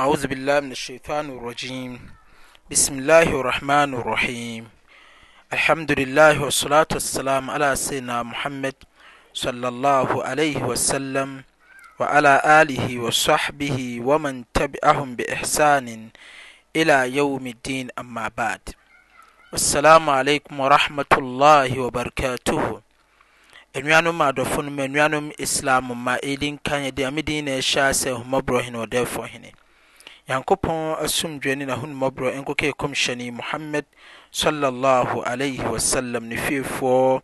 أعوذ بالله من الشيطان الرجيم بسم الله الرحمن الرحيم الحمد لله والصلاة والسلام على سيدنا محمد صلى الله عليه وسلم وعلى آله وصحبه ومن تبعهم بإحسان إلى يوم الدين أما بعد السلام عليكم ورحمة الله وبركاته Anuanom adɔfonom, anuanom Islam mma, eyi nka yɛn Deɛ Ame Din Nyinaa Ahyira Ase Ahummɔborɔ Hene Ɔdɛɛfoɔ Hene. Nyankopɔn asomdwoeɛ ne n'ahonumɔborɔ nkɔka Ɛkɔmhyɛni Muhammad salla Allahu alaihi wa sallam, ne fiefoɔ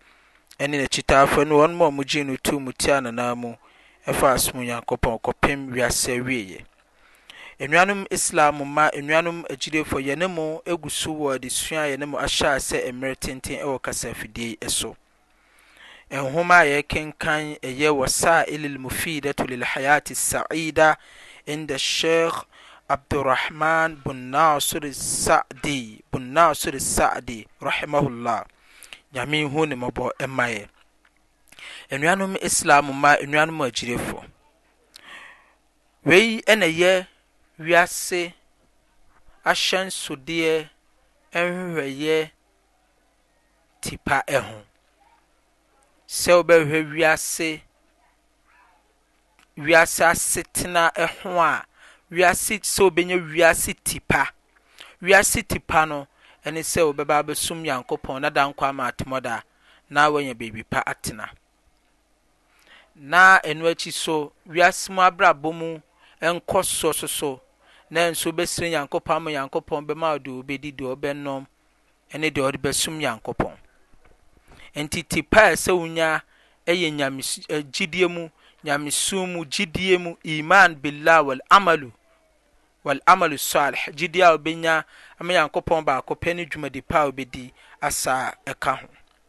ɛne n'akyitaafoɔ ɛne wɔnom a wɔgyee no too mu tiaa n'ananmu ɛfaa asom Nyankopɔn kɔpem wiase awieɛ. Anuanom Islam mma, anuanom agyidefo, yɛne mo gu so wɔ adesua a yɛne mo ahyɛ ase mmere tenten wɔ kasa afidie yi so. Nhoma a yɛrekenkan ɛyɛ Wasail al-Mufidatu lil-Hayat al-Sa'ida inda Sheikh Abdurrahman bin Nasir al-Sa'di bin Nasir al-Sa'di rahimahullah. Nyame nhu ne mmɔbɔ mma yɛ. Anuanom Islam mma, anuanom agyidefo, Wei na ɛyɛ wiase ahyɛnsodeɛ nhwehwɛeɛ tipa ho. Sɛ wobɛhwɛ wiase wiase asetena ho a, wiase sɛ wobɛnya wiase tipa. Wiase tipa no ɛne sɛ wobɛba abɛsom Nyankopɔn na ada nkwa ama atemɔda na woanya baabi pa atena. na ɛno akyi nso wiase mu abrabɔ mu nkɔsoɔ nso so, nanso wobɛsrɛ Nyankopɔn ama Nyankopɔn bɛma wo deɛ wobɛdi, deɛ wobɛnom, ne deɛ wode bɛsom Nyankopɔn. Nti tipa a ɛsɛ wonya yɛ nyames gyidie mu, nyamesom mu, gyidie mu, iman billah wal amalu wal amalu salih, gyidie a wobɛnya ama Nyankopɔn baako pɛ ne dwumadi pa a wobɛdi asa ɛka ho.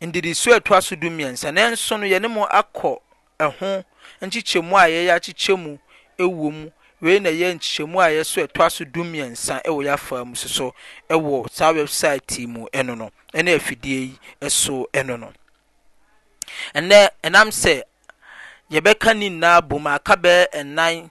Ndediso a ɛtoa so dumiɛnsa. Nanso no, yɛne mo akɔ ɛho nkyekyɛmu a yɛyɛ akyekyɛ mu wɔ mu. Wei na ɛyɛ nkyekyɛmu a ɛyɛ so a ɛtoa so dumiɛnsa wɔ yɛafaa mu so wɔ saa wɛbsaet yi mu no no ne afidie yi so no no. Ɛnnɛ, ɛnam sɛ yɛbɛka ne nyinaa abom a aka bɛyɛ nnan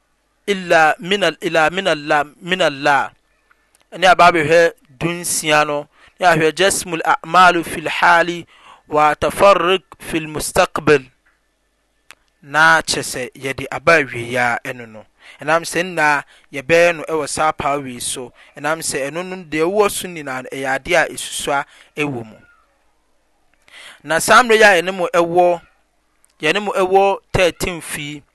illa min al ila min Allah min Allah ɛne aba abɛhwɛ dunsia no ne ahwɛ jasmul a'malu fil hali wa tafarriq fil mustaqbal na kyɛ sɛ yɛde aba awieɛ a ɛno no ɛnam sɛ nna yɛbɛyɛ no ɛwɔ saa paa wei so ɛnam sɛ ɛno no deɛ ɛwɔ so nyinaa no ɛyɛ adeɛ a ɛsusua ɛwɔ mu na saa mmerɛ yɛ a yɛne mo ɛwɔ yɛne mo ɛwɔ 13 fii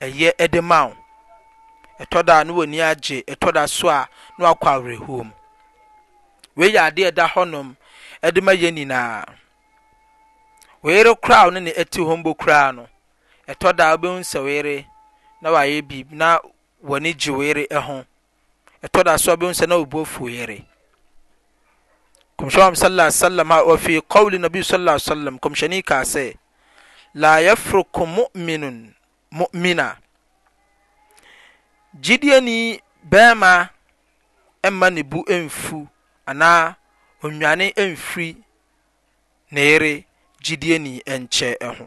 ɛyɛ de ma wo. Ɛtɔ da a, na w'ani agye, ɛtɔ da nso a, na wakɔ awerɛhoɔ mu. Wei yɛ adeɛ a ɛda hɔnom de ma yɛn nyinaa. Wo yere koraa a ɔne ne te hɔ mpo koraa no, ɛtɔ da a wobɛhu sɛ wo yere na wayɛ biribi na w'ani gye wo yere ho. Ɛtɔ da so a wobɛhu sɛ na obu afu yere. Kɔmhyɛni sallallahu alaihi wasallam a ofi qawli nabi sallallahu alaihi wasallam kɔmhyɛni kaa sɛ la yafruku mu'minun mu'mina gyidieni bɛrima mma ne bu mfu anaa ɔnwane mfiri ne yere gyidieni nkyɛ ho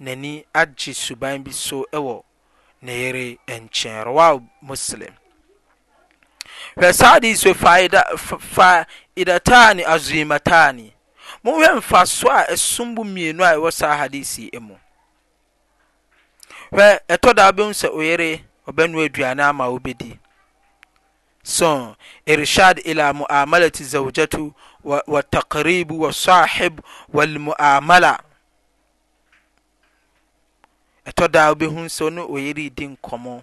n'ani agye suban bi so wɔ ne yere nkyɛn. Rawahu Muslim. Hwɛ saa hadis wɔ faida faidatani azimatani. Monhwɛ mfaso a ɛsom bo mmienu a ɛwɔ saa hadis yi mu. Hwɛ ɛtɔ da wobɛhu sɛ oyere ɔbɛnoa aduane ama wobɛdi. So irshad ila muamalati zawjatu wa taqribu wa sahib wal muamala. Ɛtɔ da a wubehu sɛ wo ne wo yere redi nkɔmmɔ,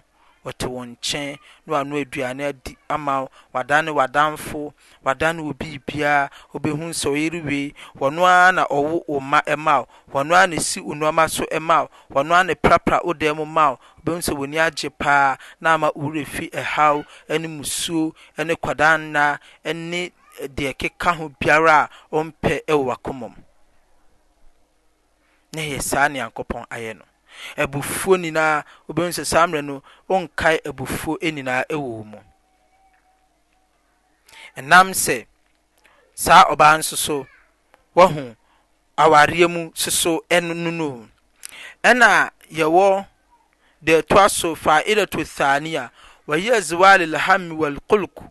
ɔte wo nkyɛn na wanoa aduane adi ama wo, wadane w'adamfo, wadane wo biribiara. Wubehu sɛ wo yere wei, ɔno ara na ɔwo wo mma ma wo, ɔno ara na esi wo nneɛma so ma wo, ɔno ara na ɛprapra wo dan mu ma wo. Wubehu sɛ w'ani agye paa na ama wo werɛ afi ɛhaw ne mmusuo ne kwadanna ne deɛ ɛkeka ho biara a wompɛ wɔ w'akomam. Na ɛyɛ saa na Nyankopɔn ayɛ no. Abufuo nyinaa, wobɛhu sɛ saa mmerɛ no ɔnkae abufuo nyinaa wɔ wo mu. Ɛnam sɛ saa ɔbaa nso so wahu awareɛ mu soso ɛno no no. Ɛna yɛwɔ deɛ ɛtoa so faidatu thania wɔyɛ ziwali lhami wal kulku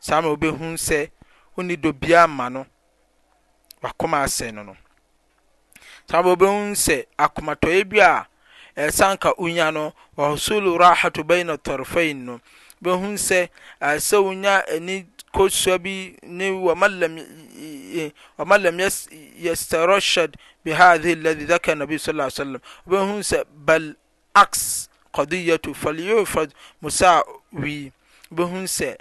Saa mmerɛ wobɛhu sɛ wonni dɔ biara mma no, wakoma asɛe no no. Saa mmerɛ wobɛhu sɛ akomatɔeɛ bi a ɛsɛ anka wonya no, wɔhosolo rahato bɛyi na tɔrɔfɛyi no, wobɛhu sɛ ɛsɛ wonya ani kosua bi ne wɔmalam wɔmalam yɛstarɔhyɛd bihadhi lɛdhi daka nabi sallallahu alaihi wasallam wobɛhu sɛ bal Acts Qadiyatu Falyurfad Musawi wobɛhu sɛ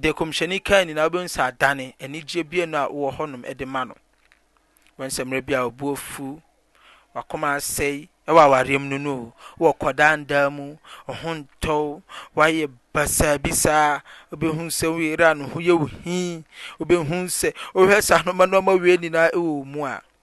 deɛ Kɔmhyɛni kae nyinaa wobɛhu sɛ adane anigyeɛ bianu a wowɔ hɔ nom de ma no. Wobɛhu sɛ mmerɛ bi a wobu afu, wakoma asɛe wɔ awareɛ mu no no o, wowɔ kɔdaandaa mu, wo ho ntɔ wo, woayɛ basaa bi saa, wobɛhu sɛ wo yere a ne ho yɛ wo hii, wobɛhu sɛ wohwɛ saa nnoɔma nnoɔma wei nyinaa wɔ wo mu a,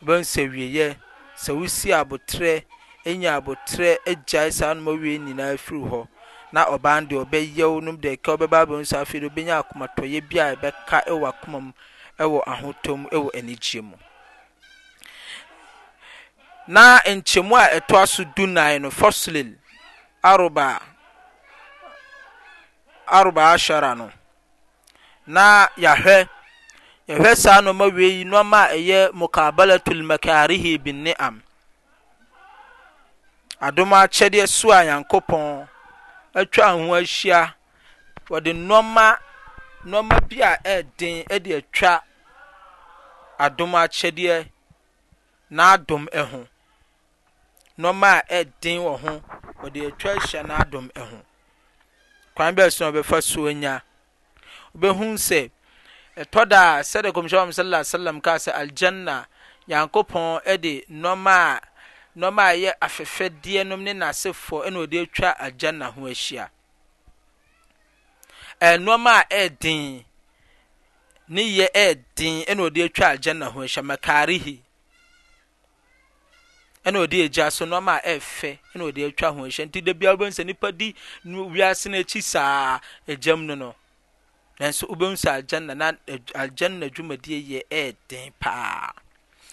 Wobɛhu sɛ awieɛ, sɛ wosi aboterɛ, nya aboterɛ gyae saa nnoɔma wei nyinaa firi hɔ, na ɔbaa no deɛ ɔbɛyɛ wo nom dɛkɛ, wobɛba abɛhu sɛ afei deɛ wobɛnya akomatɔyɛ bi a ɛbɛka wɔ w'akoma mu wɔ ahotɔ mu, wɔ anigyeɛ mu. Na nkyɛmu a ɛtoa so du nnan no, fasulil aroba aroba ashara no, na yɛahwɛ yɛhwɛ saa nnoɔma wei yi nnoɔma a ɛyɛ mukabalatul makarihi bin ni'am adom akyɛdeɛ so a nyankopɔn atwa ho ahyia wɔde nnoɔma nnoɔma bi a ɛden de atwa adom akyɛdeɛ n'adom ho nneɛma a ɛden wɔ ho wɔ deɛ atwa ahyia no adom ho. Kwan bɛn so na ɔbɛfa so anya? Ɔbɛhu sɛ ɛtɔ da a sɛdeɛ kɔmhyɛ wa sallallahu alaihi wasallam kaa sɛ aljanna nyankopɔn de nneɛma a nneɛma a ɛyɛ afɛfɛdeɛ nom ne n'asefoɔ ɛna ɔde atwa aljanna ho ahyia nneɛma a ɛden ne yɛ ɛden ɛna ɔde atwa aljanna ho ahyia makarihi ɛna ɔde agya so nneɛma a ɛfɛ ɛna ɔde atwa ho ahyia nti da biara wobɛhu sɛ nipa di wiase no akyi saa agya mu no no nanso wobɛhu sɛ aljanna na aljanna dwumadie yɛ ɛɛden paa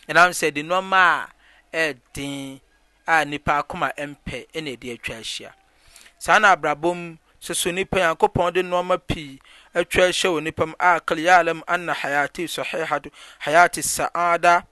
ɛnam sɛ de nneɛma a ɛɛden a nipa akoma mpɛ ɛna ɛde atwa ahyia saa na abrabɔ mu soso nipa yankopɔn de nneɛma pii atwa ahyia wɔ nipa mu a kal ya'lam anna hayati sahihatu hayati sa'ada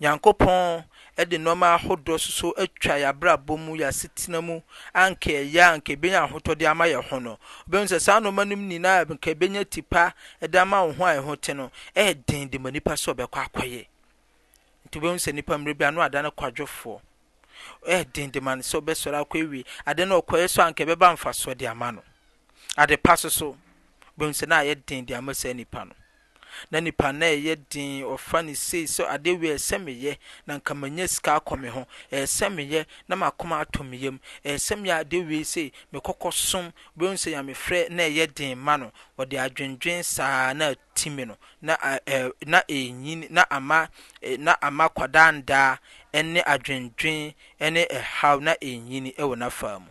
Nyankopɔn de nnoɔma ahodoɔ soso atwa y'abrabɔ mu, y'asetena mu, a anka ɛyɛ a anka ɛbɛnya ahotɔdeɛ ama yɛ ho no, wobɛhu sɛ saa nnoɔma nom nyina a anka ɛbɛnya tipa de ama wo ho a ɛho te no, ɛyɛ den de ma nipa sɛ ɔbɛkɔ akɔyɛ. Nti wobɛhu sɛ nipa mmerɛ bi ano adane kwadwofoɔ. Ɛyɛ den de ma no sɛ ɔbɛsɔre akɔ awie ade no ɔkɔyɛ so anka ɛbɛba mfasoɔ de ama no. Ade pa soso, wobɛhu sɛ na ayɛ den de ama saa nipa no. Na nipa na ɛyɛ den ɔfa no sei sɛ adeɛ wei ɛsɛ meyɛ na nka manya sika akɔ me ho ɛsɛ meyɛ na makoma atɔ me yam ɛsɛ meyɛ adeɛ wei sei mekɔ kɔ som wobɛhu sɛ nyamefrɛ na ɛyɛ den ma no ɔde adwendwen saa na atimi no na na ɛnyini na ama na ama kwadandaa ɛne adwendwen ɛne ɛhaw na ɛnyini ɛwɔ n'afaa mu.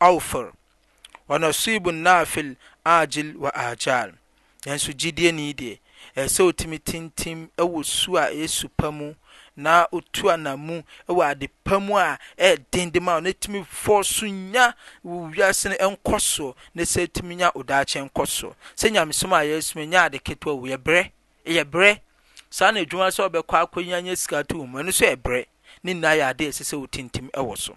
awfir, wa naswibun nafil aajil wa aajal. Nanso gyidieni deɛ, ɛsɛ sɛ ɔtumi tintim wɔ su a ɛyɛ su pa mu, na ɔtu anamu wɔ ade pa mu a ɛyɛ den de ma no, na tumi fɔ so nya wo wiase no nkɔsoɔ, na sɛ tumi nya odaakye nkɔsoɔ. Sɛ nyamesom a yɛresom yi, ɛnyɛ ade ketewa o, yɛ brɛ, ɛyɛ brɛ. Saa na adwuma sɛ ɔbɛkɔ akɔnya nya sika to wɔ mu, ɛno nso yɛ brɛ. Ne nyinaa yɛ ade a ɛsɛ sɛ ɔtintim wɔ so.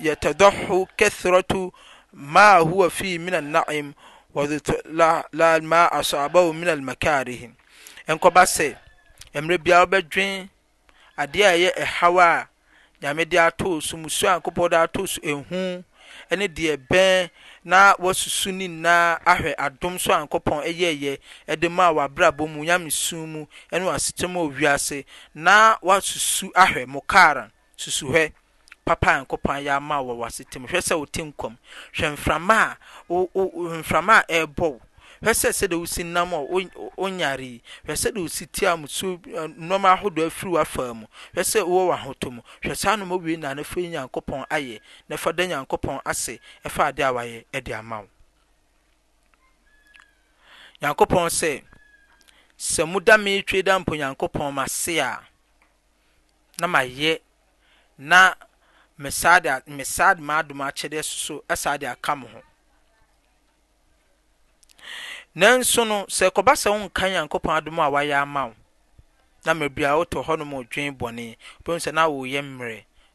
yɛtɛdɔho kɛtherɔto maa howa fii mina na'im wɔdhoto laal maa asɔabaho mina lmɛkaarihi. Nkɔba sɛ, mmerɛ biara wobɛdwen adeɛ a ɛyɛ ɛhaw a Nyame de atoo so, musuo a Nyankopɔn de atoo so, ehu, ɛne deɛ ɛbɛn, na woasusu ne nyinaa ahwɛ adom so a Nyankopɔn yɛeɛ de maa wo abrabɔ mu, Nyamesuo mu, ɛne w'asetena mu wɔ wiase, na woasusu ahwɛ, mokaaran. Susuhwɛ papa a Nyankopɔn ayɛ ama wo wɔ w'asetɛ mu. Hwɛ sɛ wote nkwa mu. Hwɛ mframa a wo wo mframa a ɛrebɔ wo. Hwɛ sɛ sɛdeɛ wosi nam a wo wonyare yi. Hwɛ sɛdeɛ wosi te a musuo nnoɔma ahodoɔ afiri w'afa mu. Hwɛ sɛ wowɔ w'ahotɔ mu. Hwɛ saa nnoɔma wei nyinaa na fa yi Nyankopɔn ayɛ na fa da Nyankopɔn ase ɛfa adeɛ a wayɛ de ama wo. Nyankopɔn sɛ, Sɛ moda me Tweeda mpo Nyankopɔn, m'ase a. na mayɛ na mesaa de mesaa de m'adom akyɛdeɛ soso asaa de aka mo ho. Nanso no, sɛ ɛkɔba sɛ wonka Nyankopɔn adom a wayɛ ama wo, na mmerɛ bi a wotɔ hɔnom dwen bɔne, wobɛhu sɛ na woreyɛ mmerɛ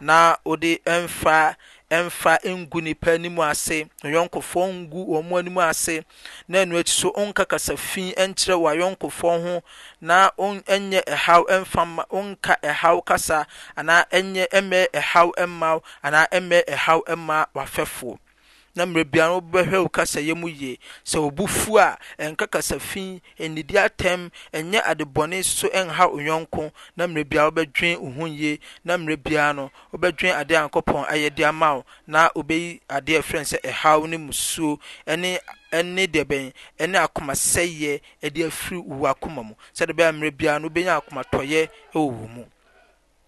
na wode mfa mfa ngu nnipa anim ase, ɔyɔnkofoɔ ngu wɔn anim ase, na ɛno akyi so nka kasa fi nkyerɛ w'ayɔnkofoɔ ho, na nyɛ ɛhaw mfa mma, nka ɛhaw kasa, anaa nyɛ mmɛ ɛhaw mma wo, anaa mmɛ ɛhaw mma w'afɛfoɔ. na mmerɛ biara no wobɛhwɛ wo kasayɛ mu yie. Sɛ wo bo fu a, nka kasa fi, nnidi atɛm, nyɛ ade bɔne so nha wo yɔnko, na mmerɛ biara wobɛdwene wo ho yie, na mmerɛ biara no wobɛdwene adeɛ a Nyankopɔn ayɛ de ama wo, na wobɛyi adeɛ a yɛfrɛ no sɛ ɛhaw ne musuo ne ne deɛ bɛn ne akomasɛeɛ adi afiri wo akoma mu, sɛdeɛ ɛbɛyɛ a mmerɛ biara no wobɛnya akomatɔyɛ wɔ wo mu.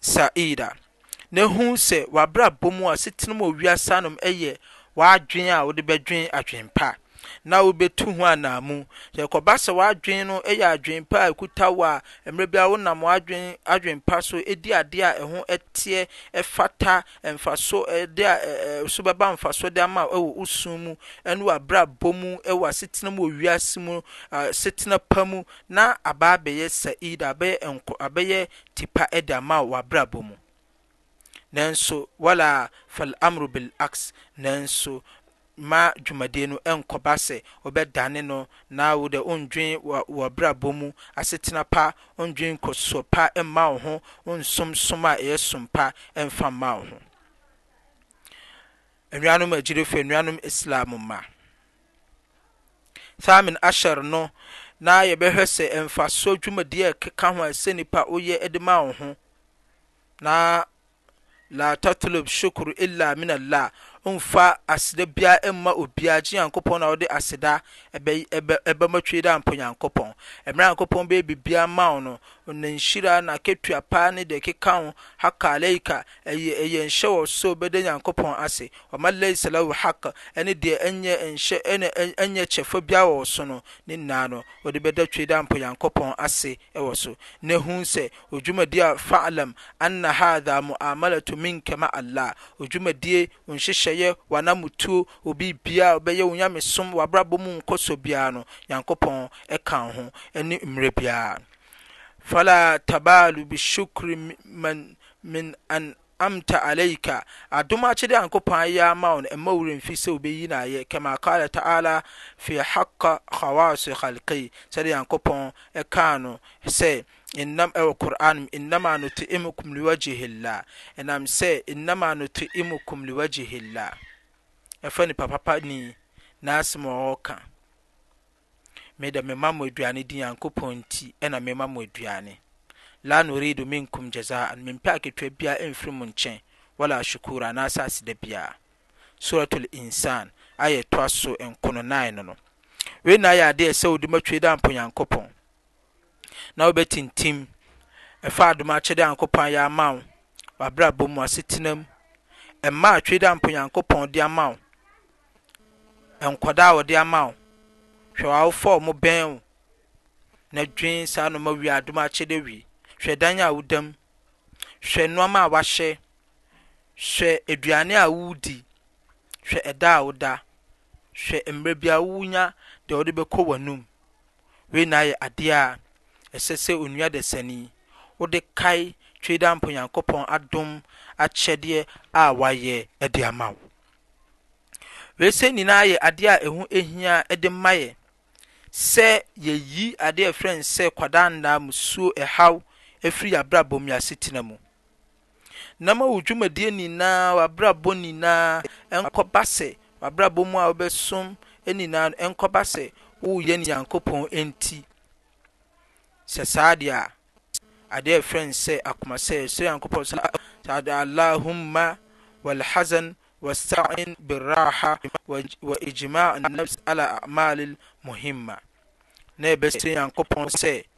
Saeed a, na ehu sɛ w'abrabɔ mu asetena mu wɔ wiase ano mu yɛ w'adwene a wode bɛdwen adwene pa na wubetu ho anaamu. Sɛ ɛkɔba sɛ w'adwene no yɛ adwene pa a ekuta wo a, mmerɛ biara wonam w'adwene adwene pa so di adeɛ a ɛho teɛ, ɛfata, mfaso, adeɛ a ɛso bɛba mfasoɔ de ama wo wɔ wo som mu ne w'abrabɔ mu, wɔ asetena mu wɔ wiase mu, asetena pa mu, na aba abɛyɛ Saeed, abɛyɛ nkɔ, abɛyɛ tipa de ama wo w'abrabɔ mu. Nanso wala fal amru bil aks nanso ma dwumadie no nkɔba sɛ wobɛdane no na wo dɛ ondwen w'abrabɔ mu asetena pa, ondwen nkɔsoɔ pa mma wo ho, onsom som a ɛyɛ som pa mfa mma wo ho. Anuanom agyidifo, anuanom Islam mma, Thamin Ashar no, na yɛbɛhwɛ sɛ mfaso dwumadi a ɛkeka ho a ɛsɛ nipa oyɛ de ma wo ho, na La tatlub shukru illa min Allah, mfa aseda biara mma obiara gye Nyankopɔn na wode aseda bɛma twi dɛ ampo Nyankopɔn. Mmerɛ a Nyankopɔn bɛyɛ biribiara ma wo no, Ɔna nhyira na akatua paa ne deɛ ɛkeka ho, Haqqa alaika, ɛyɛ ɛyɛ nhyɛ wɔ so sɛ wobɛda Nyankopɔn ase, Wa ma laysa lahu haqq, ɛne deɛ ɛnyɛ nhyɛ ɛne ɛnyɛ kyɛfa biara wɔ wo so no, ne nyinaa no, wode bɛda Tweedampo Nyankopɔn ase wɔ so. Na hu sɛ, wo dwumadie a fa'lam anna haadha mu'amalatu minka ma'a Allah, wo dwumadie, wo nhyehyɛeɛ, w'anamotuo, Obibiara a ɔbɛyɛ wo nyamesom w'abrabɔ mu nkɔsoɔ biara no, Nyankopɔn ka wo ho ɛne mmerɛ biara. Fala tabalu bi shukri man min an amta alaika, adom akyɛdeɛ a Nyankopɔn ayɛ ama wo no, mma wo werɛ mfiri sɛ wobɛyi no ayɛ, kama qala ta'ala fi haqqa khawaasi khalqi, sɛdeɛ Nyankopɔn kaa no sɛ nnam ɛwɔ Qur'aan mu, Innama nut'imukum liwajihillah, ɛnam sɛ, Innama nut'imukum liwajihillah, ɛfa nipa papa ni n'asɛm a ɔɔka, Me de mema mo aduane di Nyankopɔn nti na mema mo aduane, Laa nuriidu minkum jazaa'an, mempɛ akatua biara mfiri mo nkyɛn, Walaa shukuuraa anaasɛ aseda biara. Suuratul Insaan, Aya a ɛtoa so nkono, nine, no. Wei nyinaa yɛ adeɛ a ɛsɛ wɔ di ma Tweedampo Nyankopɔn. na wobetsintsím fa adom akyɛdze a Nyankopɔn ayɛ ama wo, w'abrabɔ mu, asetsena mu, mma a Tweedamfo Nyankopɔn dze ama wo, nkɔdaa a Ɔdze ama wo, hwɛ w'awofo a wɔbɛn wo, na dwen saa nɔɔma wi a, adom akyɛdze wi. Hwɛ dan a woda mu, hwɛ nnoɔma a wahyɛ, hwɛ eduane a wodzi, hwɛ da a woda, hwɛ mberɛ bi a wonya deɛ wode bɛkɔ w'anum, Wei na ayɛ adeɛ a ɛsɛ sɛ onua dasani wode kae Tweedampɔ Nyankopɔn adom akyɛdeɛ a wayɛ de ama wo. Wei sɛ nyinaa yɛ adeɛ a ɛho hia de ma yɛ sɛ yɛyi adeɛ a ɛfrɛ no sɛ kwadaa nna musuo ɛhaw ɛfiri yɛabrabɔ mu yɛasetena mu. na ma wo dwumadie nyinaa, w'abrabɔ nyinaa nkɔba sɛ, w'abrabɔ mu a wobɛsom nyinaa no nkɔba sɛ woyɛ no Nyankopɔn nti. Sɛ saa deɛ a, adeɛ a ɛfrɛ no sɛ akomasɛeɛ, sɛ Nyankopɔn sɛ sɛ Allahumma wal hazan wasta'in birraha wa ijma' nafs ala a'malil muhimma na ɛbɛsrɛ Nyankopɔn sɛ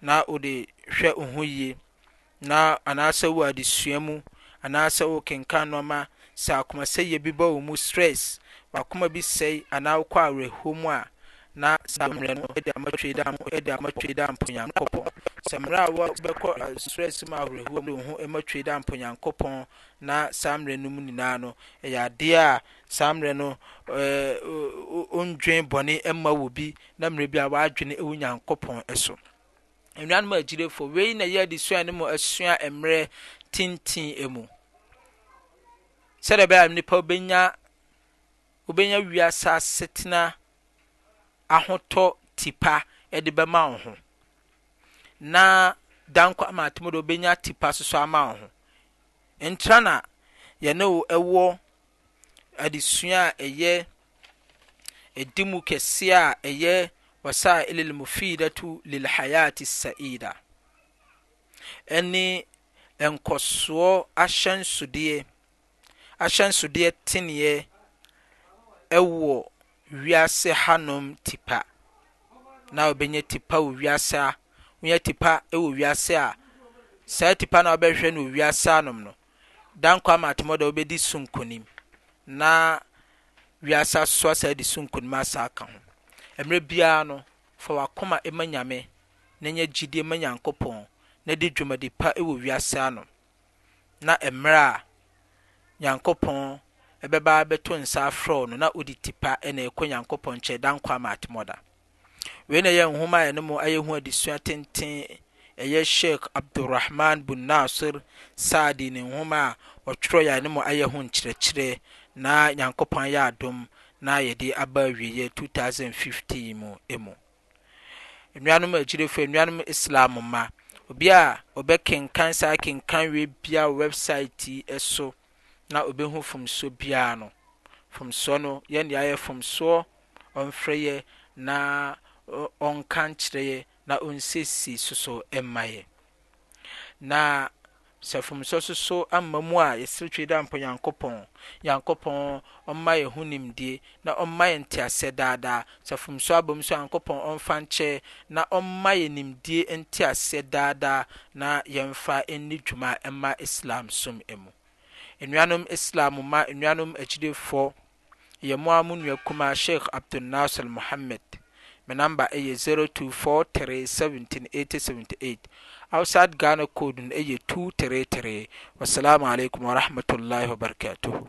na wode hwɛ wo ho yie na anaasɛ wɔ adesua mu anaasɛ wokenkan nnoɔma sɛ akomasɛyie bi ba wo mu stress wakoma bi sɛe anaa wokɔ awerɛhoɔ mu a na saa mmerɛ no de ama twei da ho de ama twei da mponyankopɔn sɛ mmerɛ a wobɛkɔ stress mu awerɛhoɔ mu de wo ho ma twei da mponyankopɔn na saa mmerɛ no mu nyinaa no ɛyɛ adeɛ a saa mmerɛ no ɔndwen bɔne mma wɔ bi na mmerɛ biara w'adwene wɔ Nyankopɔn so. Anuanom agyilefoɔ, wei na ɛyɛ adesua no mu asua mmerɛ tenten mu, sɛdeɛ ɛbɛyɛ a nnipa wobɛnya wobɛnya wiase asetena ahotɔ tipa de bɛma wo ho, na dankwa ama atom de wobɛnya tipa soso ama wo ho. Ntra na yɛne wo ɛwɔ adesua a ɛyɛ ɛdi mu kɛseɛ a ɛyɛ wasail al-mufidatu lil hayati saida ɛne nkɔsoɔ ahyɛnsodeɛ ahyɛnsodeɛ teneɛ ɛwɔ wiase hanom tipa na ɔbɛnya tipa wɔ wiase a wonya tipa ɛwɔ wiase a saa tipa na ɔbɛhwɛ no wɔ wiase anom no Dankwa ama atemmɔ da wobedi so nkonim, na wiase aso asan adi so nkonim asan aka ho. Mmere biara no, fa w'akoma ma Nyame na nya gyidie ma Nyankopɔn na di dwumadi pa wɔ wiase ano na mmerɛ a Nyankopɔn bɛba abɛto nsa afrɛ wo no na wode tipa na ɛkɔ Nyankopɔn nkyɛn Dankwa ama atemmɔ da. Wei na ɛyɛ nhoma a ɛne mo ayɛ ho adesua tenten, ɛyɛ Sheikh Abdul-Rahman bin Nasir Sa'di ne nhoma a ɔtwerɛeɛ a ɛne mo ayɛ ho nkyerɛkyerɛ na Nyankopɔn ayɛ adom na yɛde aba awieɛ 2015 mu mu. Nnuanom agyirefoɔ, nnuanom Islam mma, obi a ɔbɛkenkan saa akenkanwie biara wɔ wɛbsaet yi so na ɔbɛhu fomsoɔ biara no, fomsoɔ no yɛn deɛ ayɛ fomsoɔ ɔmfrɛ yɛ na ɔnka nkyerɛ yɛ na ɔnsiesie soso mma yɛ. Na sɛ mfomsoɔ soso amma mu a, yɛsrɛ Twei Dampɔ Nyankopɔn, Nyankopɔn ɔmma yɛ ho nimdie na ɔmma yɛ nteaseɛ daa daa. Sɛ mfomsoɔ aba mu nso a, Nyankopɔn ɔmfa nkyɛ yɛ na ɔmma yɛ nimdie nteaseɛ daa daa na yɛmfa nni dwuma mma Islam som mu. Nnuanom Islam mma, nnuanom agyidifoɔ, Yɛ mo ara mo nua kumaa Sheikh Abdul Nasir Mohammed. Me number yɛ zero two four three seventeen eighty seventy eight. Outside Ghana code no yɛ two three three. Wassalaamu alaikum warahmatullahi wabarakatuhu.